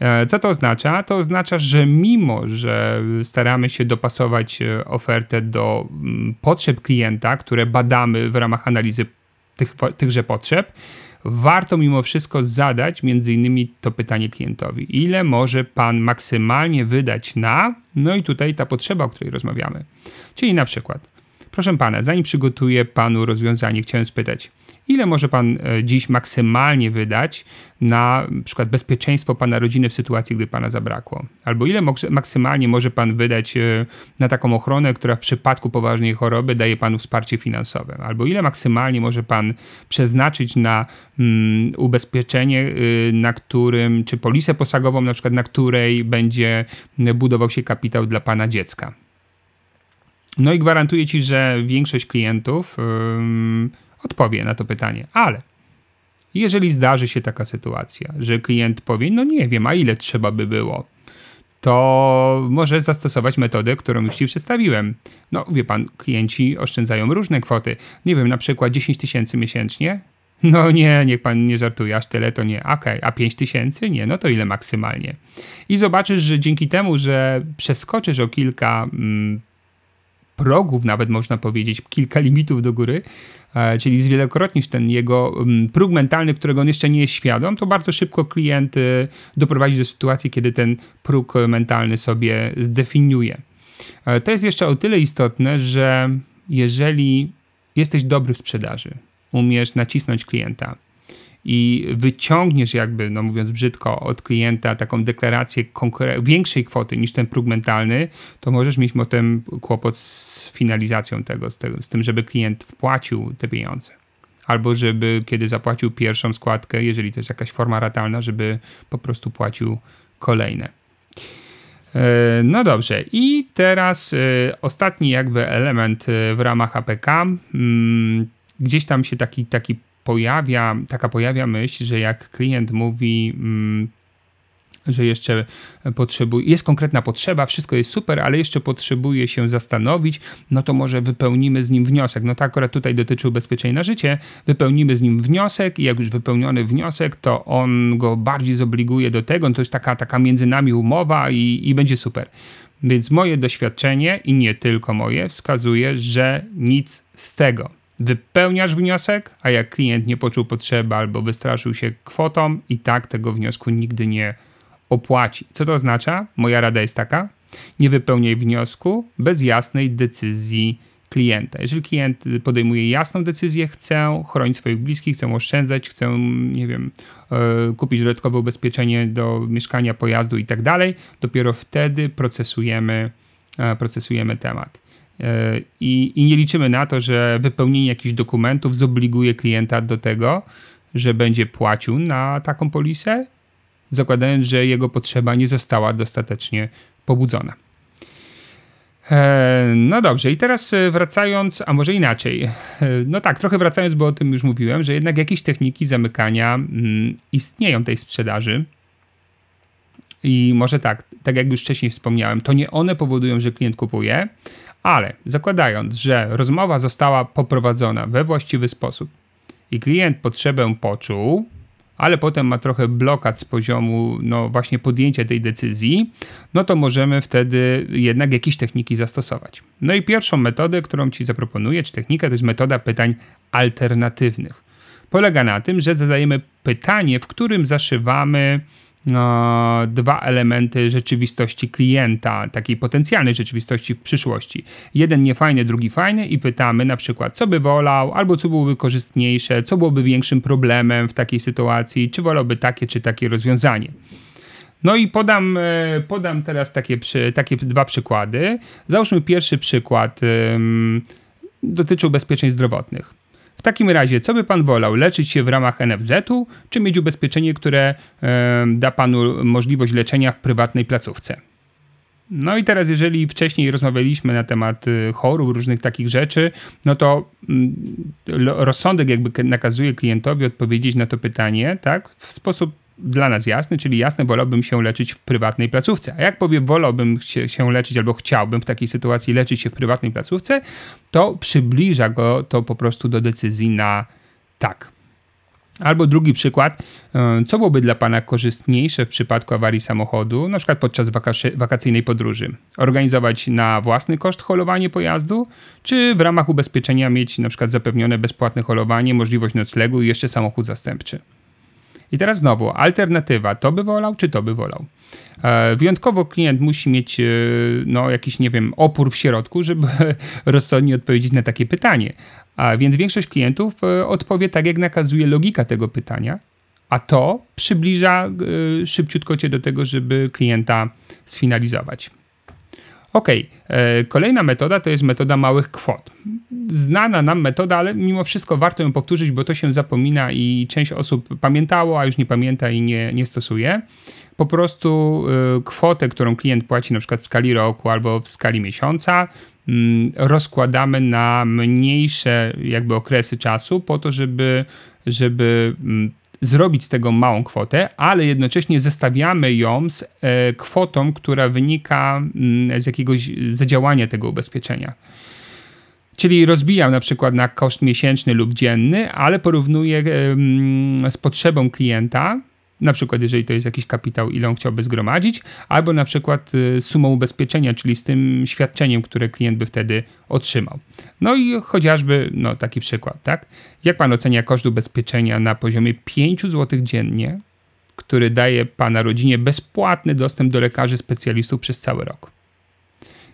E, co to oznacza? To oznacza, że mimo, że staramy się dopasować e, ofertę do mm, potrzeb klienta, które badamy w ramach analizy tych, tychże potrzeb, warto mimo wszystko zadać między innymi to pytanie klientowi. Ile może pan maksymalnie wydać na, no i tutaj ta potrzeba, o której rozmawiamy. Czyli na przykład, proszę pana, zanim przygotuję panu rozwiązanie, chciałem spytać, ile może pan e, dziś maksymalnie wydać na przykład bezpieczeństwo pana rodziny w sytuacji, gdy pana zabrakło? Albo ile maksymalnie może pan wydać e, na taką ochronę, która w przypadku poważnej choroby daje panu wsparcie finansowe? Albo ile maksymalnie może pan przeznaczyć na mm, ubezpieczenie, y, na którym, czy polisę posagową, na przykład na której będzie budował się kapitał dla pana dziecka? No i gwarantuję ci, że większość klientów odpowie na to pytanie, ale jeżeli zdarzy się taka sytuacja, że klient powie, no nie wiem, a ile trzeba by było, to możesz zastosować metodę, którą już Ci przedstawiłem. No, wie Pan, klienci oszczędzają różne kwoty. Nie wiem, na przykład 10 tysięcy miesięcznie. No nie, niech Pan nie żartuje, aż tyle to nie. Okej, okay. a 5 tysięcy? Nie, no to ile maksymalnie? I zobaczysz, że dzięki temu, że przeskoczysz o kilka mm, progów, nawet można powiedzieć, kilka limitów do góry, e, czyli zwielokrotnisz ten jego mm, próg mentalny, którego on jeszcze nie jest świadom, to bardzo szybko klient e, doprowadzi do sytuacji, kiedy ten próg mentalny sobie zdefiniuje. E, to jest jeszcze o tyle istotne, że jeżeli jesteś dobry w sprzedaży, umiesz nacisnąć klienta, i wyciągniesz jakby, no mówiąc brzydko, od klienta taką deklarację większej kwoty niż ten próg mentalny, to możesz mieć potem kłopot z finalizacją tego, z, z tym, żeby klient wpłacił te pieniądze. Albo żeby kiedy zapłacił pierwszą składkę, jeżeli to jest jakaś forma ratalna, żeby po prostu płacił kolejne. E, no dobrze, i teraz e, ostatni jakby element e, w ramach APK. Mm, gdzieś tam się taki, taki pojawia, taka pojawia myśl, że jak klient mówi, mm, że jeszcze potrzebuje, jest konkretna potrzeba, wszystko jest super, ale jeszcze potrzebuje się zastanowić, no to może wypełnimy z nim wniosek. No to akurat tutaj dotyczy ubezpieczeń na życie. Wypełnimy z nim wniosek i jak już wypełniony wniosek, to on go bardziej zobliguje do tego, no to jest taka, taka między nami umowa i, i będzie super. Więc moje doświadczenie i nie tylko moje wskazuje, że nic z tego. Wypełniasz wniosek, a jak klient nie poczuł potrzeby albo wystraszył się kwotą, i tak tego wniosku nigdy nie opłaci. Co to oznacza? Moja rada jest taka: nie wypełniaj wniosku bez jasnej decyzji klienta. Jeżeli klient podejmuje jasną decyzję, chcę chronić swoich bliskich, chcę oszczędzać, chcę, nie wiem, e, kupić dodatkowe ubezpieczenie do mieszkania, pojazdu i tak dalej, dopiero wtedy procesujemy, e, procesujemy temat. E, I, I nie liczymy na to, że wypełnienie jakichś dokumentów zobliguje klienta do tego, że będzie płacił na taką polisę, zakładając, że jego potrzeba nie została dostatecznie pobudzona. E, no dobrze, i teraz e, wracając, a może inaczej. No tak, trochę wracając, bo o tym już mówiłem, że jednak jakieś techniki zamykania mm, istnieją tej sprzedaży. I może tak, tak jak już wcześniej wspomniałem, to nie one powodują, że klient kupuje, ale zakładając, że rozmowa została poprowadzona we właściwy sposób i klient potrzebę poczuł, ale potem ma trochę blokad z poziomu no właśnie podjęcia tej decyzji, no to możemy wtedy jednak jakieś techniki zastosować. No i pierwszą metodę, którą Ci zaproponuję, czy technikę, to jest metoda pytań alternatywnych. Polega na tym, że zadajemy pytanie, w którym zaszywamy no, dwa elementy rzeczywistości klienta, takiej potencjalnej rzeczywistości w przyszłości. Jeden niefajny, drugi fajny i pytamy na przykład, co by wolał, albo co byłoby korzystniejsze, co byłoby większym problemem w takiej sytuacji, czy wolałby takie, czy takie rozwiązanie. No i podam, e, podam teraz takie, takie dwa przykłady. Załóżmy pierwszy przykład um, dotyczy ubezpieczeń zdrowotnych. W takim razie, co by pan wolał? Leczyć się w ramach NFZ-u, czy mieć ubezpieczenie, które da panu możliwość leczenia w prywatnej placówce? No i teraz, jeżeli wcześniej rozmawialiśmy na temat y, chorób, różnych takich rzeczy, no to mm, rozsądek jakby nakazuje klientowi odpowiedzieć na to pytanie, tak, w sposób dla nas jasny, czyli jasne, wolałbym się leczyć w prywatnej placówce. A jak powie, wolałbym się, się leczyć albo chciałbym w takiej sytuacji leczyć się w prywatnej placówce, to przybliża go to po prostu do decyzji na tak. Albo drugi przykład, e, co byłoby dla Pana korzystniejsze w przypadku awarii samochodu, na przykład podczas wakacyjnej podróży? Organizować na własny koszt holowanie pojazdu, czy w ramach ubezpieczenia mieć na przykład zapewnione bezpłatne holowanie, możliwość noclegu i jeszcze samochód zastępczy? I teraz znowu, alternatywa, to by wolał, czy to by wolał? E, wyjątkowo klient musi mieć e, no, jakiś, nie wiem, opór w środku, żeby [laughs] rozsądnie odpowiedzieć na takie pytanie. A więc większość klientów e, odpowie tak, jak nakazuje logika tego pytania, a to przybliża szybciutko cię do tego, żeby klienta sfinalizować. Ok, kolejna metoda to jest metoda małych kwot. Znana nam metoda, ale mimo wszystko warto ją powtórzyć, bo to się zapomina i część osób pamiętało, a już nie pamięta i nie, nie stosuje. Po prostu y, kwotę, którą klient płaci na przykład w skali roku albo w skali miesiąca, mm, rozkładamy na mniejsze jakby okresy czasu po to, żeby, żeby mm, zrobić z tego małą kwotę, ale jednocześnie zestawiamy ją z e, kwotą, która wynika mm, z jakiegoś zadziałania tego ubezpieczenia. Czyli rozbijam na przykład na koszt miesięczny lub dzienny, ale porównuję z potrzebą klienta, na przykład jeżeli to jest jakiś kapitał, ile on chciałby zgromadzić, albo na przykład y, sumą ubezpieczenia, czyli z tym świadczeniem, które klient by wtedy otrzymał. No i chociażby, no taki przykład, tak? Jak pan ocenia koszt ubezpieczenia na poziomie 5 zł dziennie, który daje pana rodzinie bezpłatny dostęp do lekarzy specjalistów przez cały rok?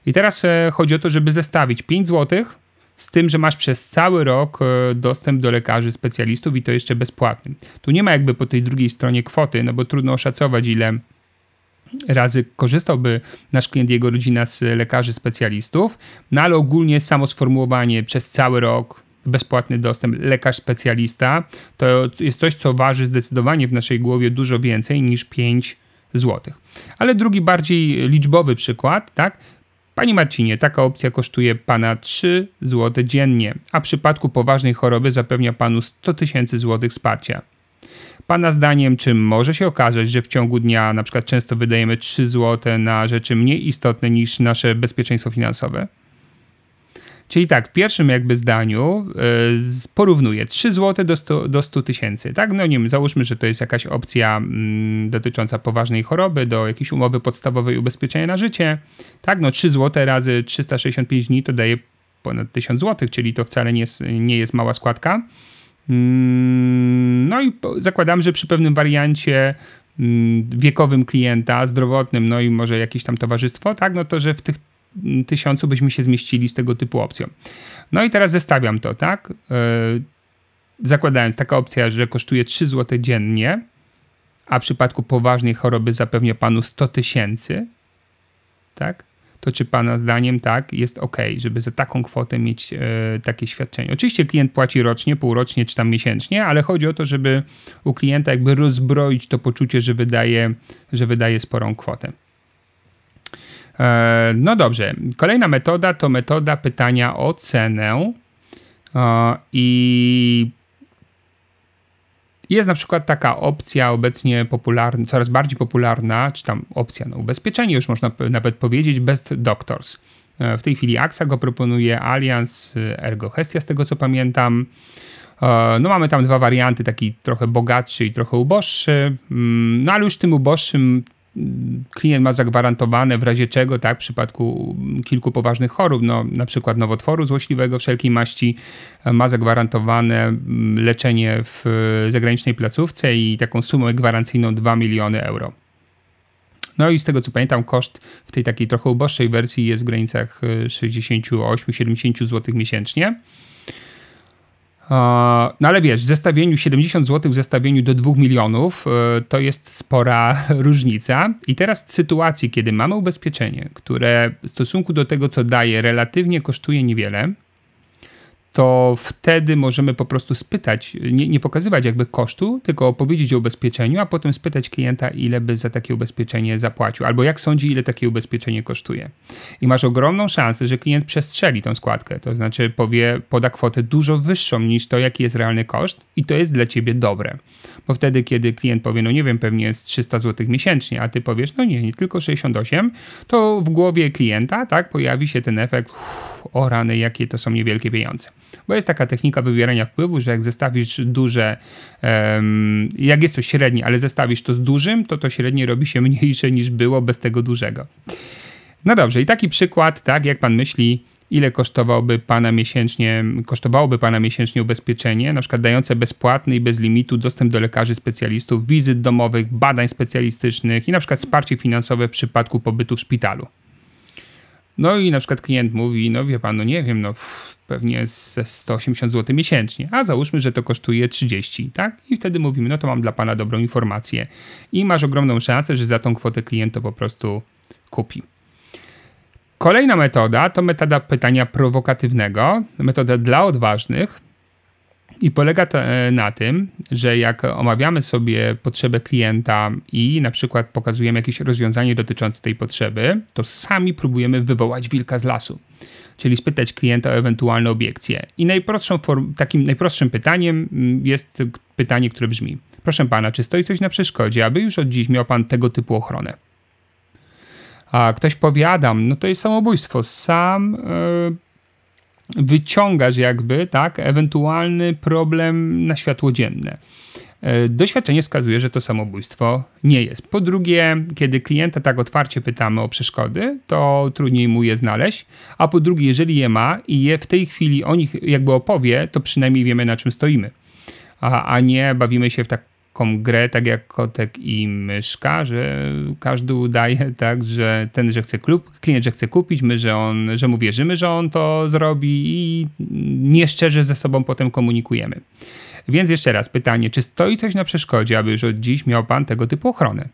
I teraz e, chodzi o to, żeby zestawić 5 złotych z tym, że masz przez cały rok e, dostęp do lekarzy specjalistów i to jeszcze bezpłatny. Tu nie ma jakby po tej drugiej stronie kwoty, no bo trudno oszacować, ile razy korzystałby nasz klient, jego rodzina z lekarzy specjalistów, no ale ogólnie samo sformułowanie przez cały rok bezpłatny dostęp lekarz specjalista to jest coś, co waży zdecydowanie w naszej głowie dużo więcej niż 5 zł. Ale drugi bardziej liczbowy przykład, tak? Panie Marcinie, taka opcja kosztuje Pana 3 zł dziennie, a w przypadku poważnej choroby zapewnia Panu 100 tysięcy złotych wsparcia. Pana zdaniem, czy może się okazać, że w ciągu dnia na przykład często wydajemy 3 zł na rzeczy mniej istotne niż nasze bezpieczeństwo finansowe? Czyli tak, w pierwszym jakby zdaniu y, porównuję 3 zł do 100, do 100 tysięcy, tak? No nie wiem, załóżmy, że to jest jakaś opcja mm, dotycząca poważnej choroby, do jakiejś umowy podstawowej ubezpieczenia na życie, tak? No 3 zł razy 365 dni to daje ponad 1000 zł, czyli to wcale nie jest, nie jest mała składka. Mm, no i zakładam, że przy pewnym wariancie mm, wiekowym klienta, zdrowotnym, no i może jakieś tam towarzystwo, tak, no to że w tych tysiącu byśmy się zmieścili z tego typu opcją. No i teraz zestawiam to, tak? E, zakładając taka opcja, że kosztuje 3 zł dziennie, a w przypadku poważnej choroby zapewnia panu 100 tysięcy, tak? To czy pana zdaniem tak jest ok, żeby za taką kwotę mieć e, takie świadczenie? Oczywiście klient płaci rocznie, półrocznie czy tam miesięcznie, ale chodzi o to, żeby u klienta jakby rozbroić to poczucie, że wydaje, że wydaje sporą kwotę. E, no dobrze, kolejna metoda to metoda pytania o cenę. E, I jest na przykład taka opcja obecnie popularna, coraz bardziej popularna, czy tam opcja na no, ubezpieczenie, już można nawet powiedzieć, Best Doctors. E, w tej chwili AXA go proponuje, Allianz, Ergo Hestia, z tego co pamiętam. No mamy tam dwa warianty, taki trochę bogatszy i trochę uboższy. Mm, no ale już tym uboższym klient ma zagwarantowane w razie czego, tak, w przypadku kilku poważnych chorób, no, na przykład nowotworu złośliwego wszelkiej maści, ma zagwarantowane mm, leczenie w zagranicznej placówce i taką sumę gwarancyjną 2 miliony euro. No i z tego co pamiętam, koszt w tej takiej trochę uboższej wersji jest w granicach 68-70 zł miesięcznie. No ale wiesz, w zestawieniu 70 zł w zestawieniu do 2 milionów e, to jest spora [laughs] różnica. I teraz w sytuacji, kiedy mamy ubezpieczenie, które w stosunku do tego, co daje, relatywnie kosztuje niewiele, to wtedy możemy po prostu spytać, nie, nie, pokazywać jakby kosztu, tylko opowiedzieć o ubezpieczeniu, a potem spytać klienta, ile by za takie ubezpieczenie zapłacił, albo jak sądzi, ile takie ubezpieczenie kosztuje. I masz ogromną szansę, że klient przestrzeli tą składkę, to znaczy powie, poda kwotę dużo wyższą niż to, jaki jest realny koszt, i to jest dla ciebie dobre. Bo wtedy, kiedy klient powie, no nie wiem, pewnie jest 300 zł miesięcznie, a ty powiesz, no nie, nie tylko 68, to w głowie klienta, tak, pojawi się ten efekt, uff, o rany, jakie to są niewielkie pieniądze. Bo jest taka technika wywierania wpływu, że jak zestawisz duże, um, jak jest to średnie, ale zestawisz to z dużym, to to średnie robi się [laughs] mniejsze niż było bez tego dużego. No dobrze, i taki przykład, tak, jak pan myśli, ile kosztowałby pana miesięcznie, kosztowałoby pana miesięcznie ubezpieczenie, na przykład dające bezpłatny i bez limitu dostęp do lekarzy specjalistów, wizyt domowych, badań specjalistycznych i na przykład wsparcie finansowe w przypadku pobytu w szpitalu. No i na przykład klient mówi, no wie pan, no nie wiem, no pewnie ze 180 zł miesięcznie, a załóżmy, że to kosztuje 30, tak? I wtedy mówimy, no to mam dla pana dobrą informację i masz ogromną szansę, że za tą kwotę klient to po prostu kupi. Kolejna metoda to metoda pytania prowokatywnego, metoda dla odważnych, i polega to e, na tym, że jak omawiamy sobie potrzebę klienta i na przykład pokazujemy jakieś rozwiązanie dotyczące tej potrzeby, to sami próbujemy wywołać wilka z lasu. Czyli spytać klienta o ewentualne obiekcje. I najprostszą form, takim najprostszym pytaniem mm, jest pytanie, które brzmi: Proszę pana, czy stoi coś na przeszkodzie, aby już od dziś miał pan tego typu ochronę? A ktoś powiadam, no to jest samobójstwo. Sam. Yy, wyciągasz jakby, tak, ewentualny problem na światło dzienne. E, doświadczenie wskazuje, że to samobójstwo nie jest. Po drugie, kiedy klienta tak otwarcie pytamy o przeszkody, to trudniej mu je znaleźć, a po drugie, jeżeli je ma i je w tej chwili o nich jakby opowie, to przynajmniej wiemy na czym stoimy. A, a nie bawimy się w tak taką grę, tak jak kotek i myszka, że każdy udaje [laughs] tak, że ten, że chce klub, klient, że chce kupić, my, że, on, że mu wierzymy, że on to zrobi i nieszczerze ze sobą potem komunikujemy. Więc jeszcze raz pytanie, czy stoi coś na przeszkodzie, aby już od dziś miał Pan tego typu ochronę?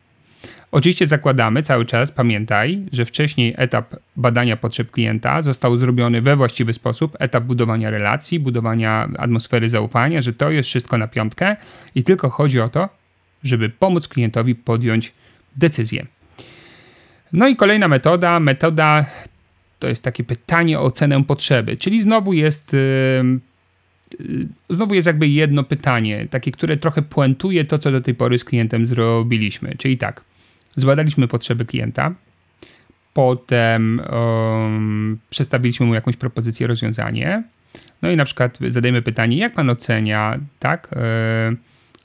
Oczywiście zakładamy cały czas, pamiętaj, że wcześniej etap badania potrzeb klienta został zrobiony we właściwy sposób, etap budowania relacji, budowania atmosfery zaufania, że to jest wszystko na piątkę i tylko chodzi o to, żeby pomóc klientowi podjąć decyzję. No i kolejna metoda, metoda to jest takie pytanie o cenę potrzeby, czyli znowu jest yy, znowu jest jakby jedno pytanie, takie, które trochę puentuje to, co do tej pory z klientem zrobiliśmy. Czyli tak, Zbadaliśmy potrzeby klienta, potem um, przedstawiliśmy mu jakąś propozycję, rozwiązanie. No i na przykład zadajemy pytanie, jak pan ocenia, tak,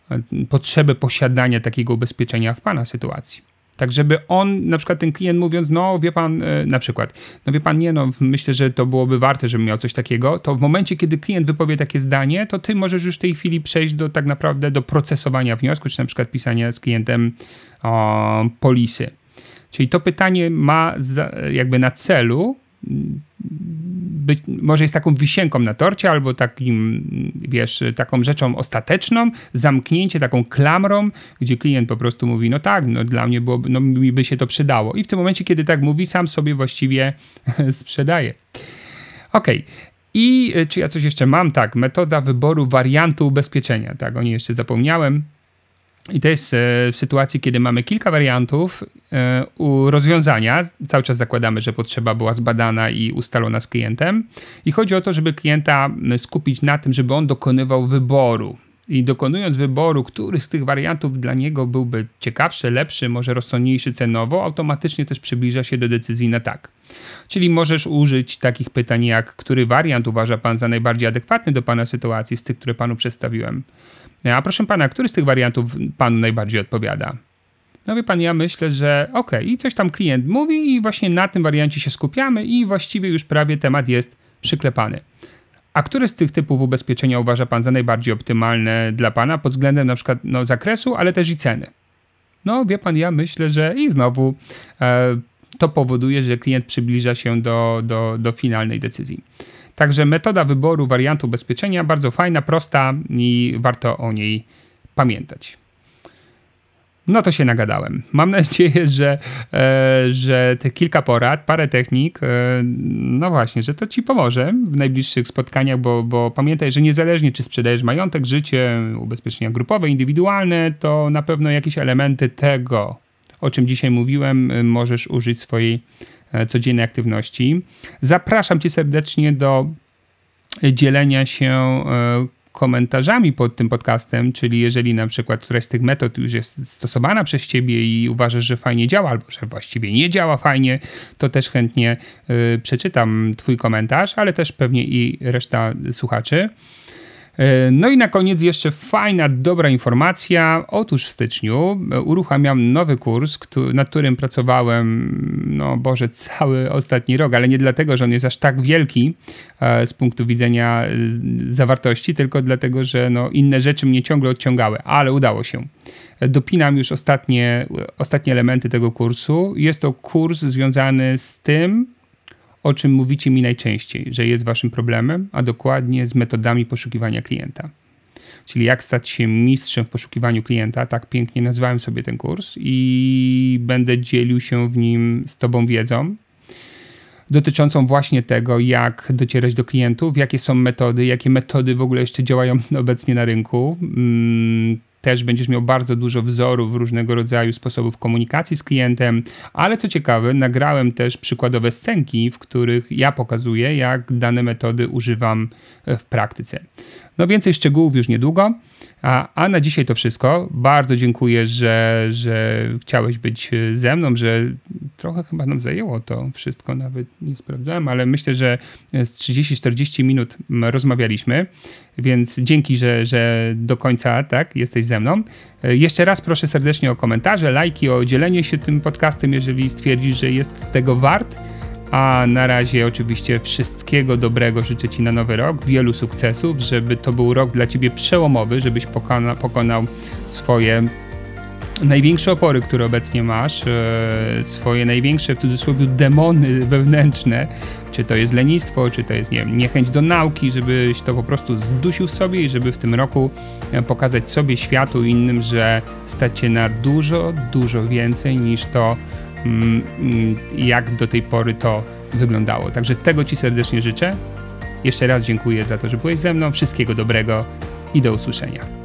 yy, potrzebę posiadania takiego ubezpieczenia w pana sytuacji? Tak, żeby on, na przykład ten klient mówiąc, no wie pan, e, na przykład, no wie pan, nie, no myślę, że to byłoby warte, żebym miał coś takiego, to w momencie, kiedy klient wypowie takie zdanie, to ty możesz już w tej chwili przejść do tak naprawdę do procesowania wniosku, czy na przykład pisania z klientem o, polisy. Czyli to pytanie ma za, jakby na celu być, może jest taką wisienką na torcie, albo takim, wiesz, taką rzeczą ostateczną, zamknięcie taką klamrą, gdzie klient po prostu mówi, no tak, no dla mnie byłoby, no mi by się to przydało. I w tym momencie, kiedy tak mówi, sam sobie właściwie [laughs] sprzedaje. Ok. I czy ja coś jeszcze mam? Tak, metoda wyboru wariantu ubezpieczenia. Tak, o niej jeszcze zapomniałem. I to jest e, w sytuacji, kiedy mamy kilka wariantów e, rozwiązania. Cały czas zakładamy, że potrzeba była zbadana i ustalona z klientem. I chodzi o to, żeby klienta skupić na tym, żeby on dokonywał wyboru. I dokonując wyboru, który z tych wariantów dla niego byłby ciekawszy, lepszy, może rozsądniejszy cenowo, automatycznie też przybliża się do decyzji na tak. Czyli możesz użyć takich pytań jak, który wariant uważa Pan za najbardziej adekwatny do Pana sytuacji z tych, które Panu przedstawiłem. A proszę pana, który z tych wariantów panu najbardziej odpowiada? No wie pan, ja myślę, że ok, i coś tam klient mówi i właśnie na tym wariancie się skupiamy i właściwie już prawie temat jest przyklepany. A które z tych typów ubezpieczenia uważa pan za najbardziej optymalne dla pana pod względem na przykład no, zakresu, ale też i ceny? No wie pan, ja myślę, że i znowu e, to powoduje, że klient przybliża się do, do, do finalnej decyzji. Także metoda wyboru wariantu ubezpieczenia bardzo fajna, prosta i warto o niej pamiętać. No to się nagadałem. Mam nadzieję, że, e, że te kilka porad, parę technik, e, no właśnie, że to ci pomoże w najbliższych spotkaniach, bo, bo pamiętaj, że niezależnie czy sprzedajesz majątek, życie, ubezpieczenia grupowe, indywidualne, to na pewno jakieś elementy tego, o czym dzisiaj mówiłem, możesz użyć swojej E, codziennej aktywności. Zapraszam Cię serdecznie do dzielenia się e, komentarzami pod tym podcastem, czyli jeżeli na przykład któraś z tych metod już jest stosowana przez Ciebie i uważasz, że fajnie działa, albo że właściwie nie działa fajnie, to też chętnie y, przeczytam Twój komentarz, ale też pewnie i reszta słuchaczy. E, no i na koniec jeszcze fajna, dobra informacja. Otóż w styczniu e, uruchamiam nowy kurs, nad którym pracowałem, no Boże, cały ostatni rok, ale nie dlatego, że on jest aż tak wielki e, z punktu widzenia zawartości, tylko dlatego, że no, inne rzeczy mnie ciągle odciągały, ale udało się. Dopinam już ostatnie, ostatnie elementy tego kursu. Jest to kurs związany z tym, o czym mówicie mi najczęściej, że jest waszym problemem, a dokładnie z metodami poszukiwania klienta. Czyli jak stać się mistrzem w poszukiwaniu klienta, tak pięknie nazwałem sobie ten kurs i będę dzielił się w nim z Tobą wiedzą dotyczącą właśnie tego, jak docierać do klientów, jakie są metody, jakie metody w ogóle jeszcze działają [laughs] obecnie na rynku. Też będziesz miał bardzo dużo wzorów różnego rodzaju sposobów komunikacji z klientem, ale co ciekawe, nagrałem też przykładowe scenki, w których ja pokazuję, jak dane metody używam w praktyce. No więcej szczegółów już niedługo. A, a na dzisiaj to wszystko. Bardzo dziękuję, że, że chciałeś być ze mną, że trochę chyba nam zajęło to wszystko, nawet nie sprawdzałem, ale myślę, że z 30-40 minut rozmawialiśmy, więc dzięki, że, że do końca tak jesteś ze mną. Jeszcze raz proszę serdecznie o komentarze, lajki, o dzielenie się tym podcastem, jeżeli stwierdzisz, że jest tego wart. A na razie oczywiście wszystkiego dobrego życzę Ci na nowy rok, wielu sukcesów, żeby to był rok dla Ciebie przełomowy, żebyś pokona, pokonał swoje największe opory, które obecnie masz, e, swoje największe w cudzysłowie demony wewnętrzne, czy to jest lenistwo, czy to jest nie wiem, niechęć do nauki, żebyś to po prostu zdusił sobie i żeby w tym roku e, pokazać sobie, światu i innym, że stać się na dużo, dużo więcej niż to, jak do tej pory to wyglądało. Także tego Ci serdecznie życzę. Jeszcze raz dziękuję za to, że byłeś ze mną. Wszystkiego dobrego i do usłyszenia.